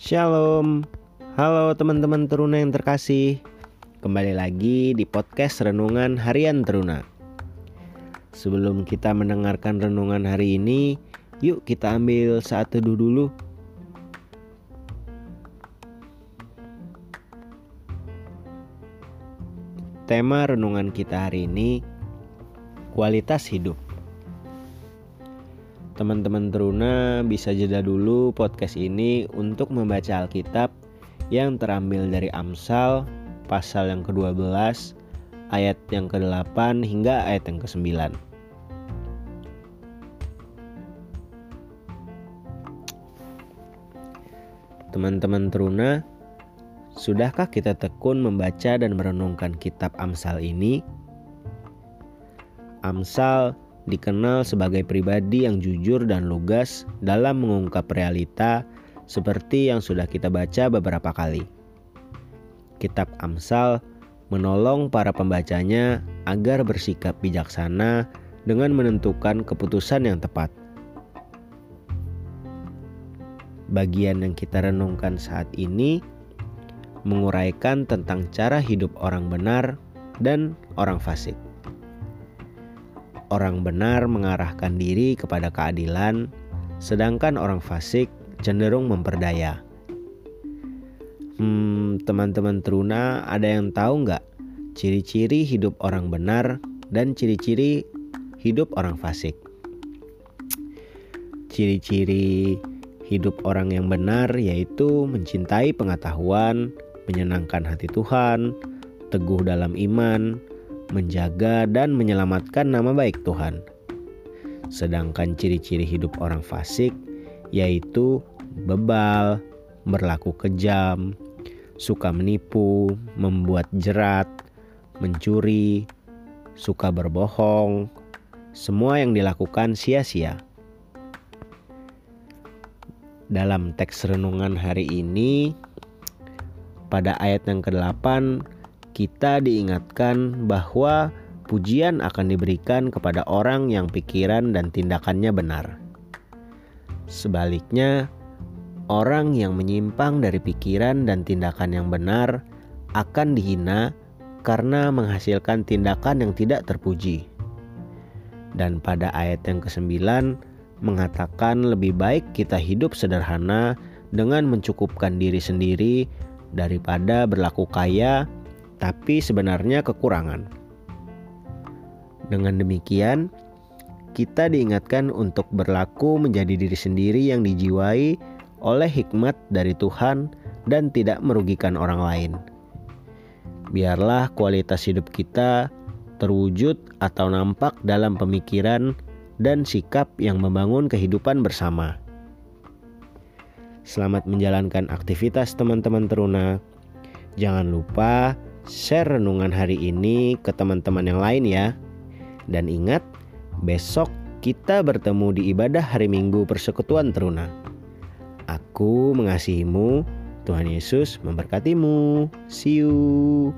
Shalom, halo teman-teman teruna yang terkasih. Kembali lagi di podcast Renungan Harian Teruna. Sebelum kita mendengarkan renungan hari ini, yuk kita ambil saat teduh dulu. Tema renungan kita hari ini kualitas hidup. Teman-teman teruna bisa jeda dulu podcast ini untuk membaca Alkitab yang terambil dari Amsal pasal yang ke-12 ayat yang ke-8 hingga ayat yang ke-9. Teman-teman teruna, sudahkah kita tekun membaca dan merenungkan kitab Amsal ini? Amsal dikenal sebagai pribadi yang jujur dan lugas dalam mengungkap realita seperti yang sudah kita baca beberapa kali. Kitab Amsal menolong para pembacanya agar bersikap bijaksana dengan menentukan keputusan yang tepat. Bagian yang kita renungkan saat ini menguraikan tentang cara hidup orang benar dan orang fasik orang benar mengarahkan diri kepada keadilan, sedangkan orang fasik cenderung memperdaya. Hmm, teman-teman teruna, ada yang tahu nggak ciri-ciri hidup orang benar dan ciri-ciri hidup orang fasik? Ciri-ciri hidup orang yang benar yaitu mencintai pengetahuan, menyenangkan hati Tuhan, teguh dalam iman, menjaga dan menyelamatkan nama baik Tuhan. Sedangkan ciri-ciri hidup orang fasik yaitu bebal, berlaku kejam, suka menipu, membuat jerat, mencuri, suka berbohong, semua yang dilakukan sia-sia. Dalam teks renungan hari ini, pada ayat yang ke-8 kita diingatkan bahwa pujian akan diberikan kepada orang yang pikiran dan tindakannya benar. Sebaliknya, orang yang menyimpang dari pikiran dan tindakan yang benar akan dihina karena menghasilkan tindakan yang tidak terpuji. Dan pada ayat yang ke-9 mengatakan lebih baik kita hidup sederhana dengan mencukupkan diri sendiri daripada berlaku kaya tapi sebenarnya kekurangan. Dengan demikian, kita diingatkan untuk berlaku menjadi diri sendiri yang dijiwai oleh hikmat dari Tuhan dan tidak merugikan orang lain. Biarlah kualitas hidup kita terwujud atau nampak dalam pemikiran dan sikap yang membangun kehidupan bersama. Selamat menjalankan aktivitas teman-teman teruna. Jangan lupa share renungan hari ini ke teman-teman yang lain ya. Dan ingat, besok kita bertemu di ibadah hari Minggu Persekutuan Teruna. Aku mengasihimu, Tuhan Yesus memberkatimu. See you.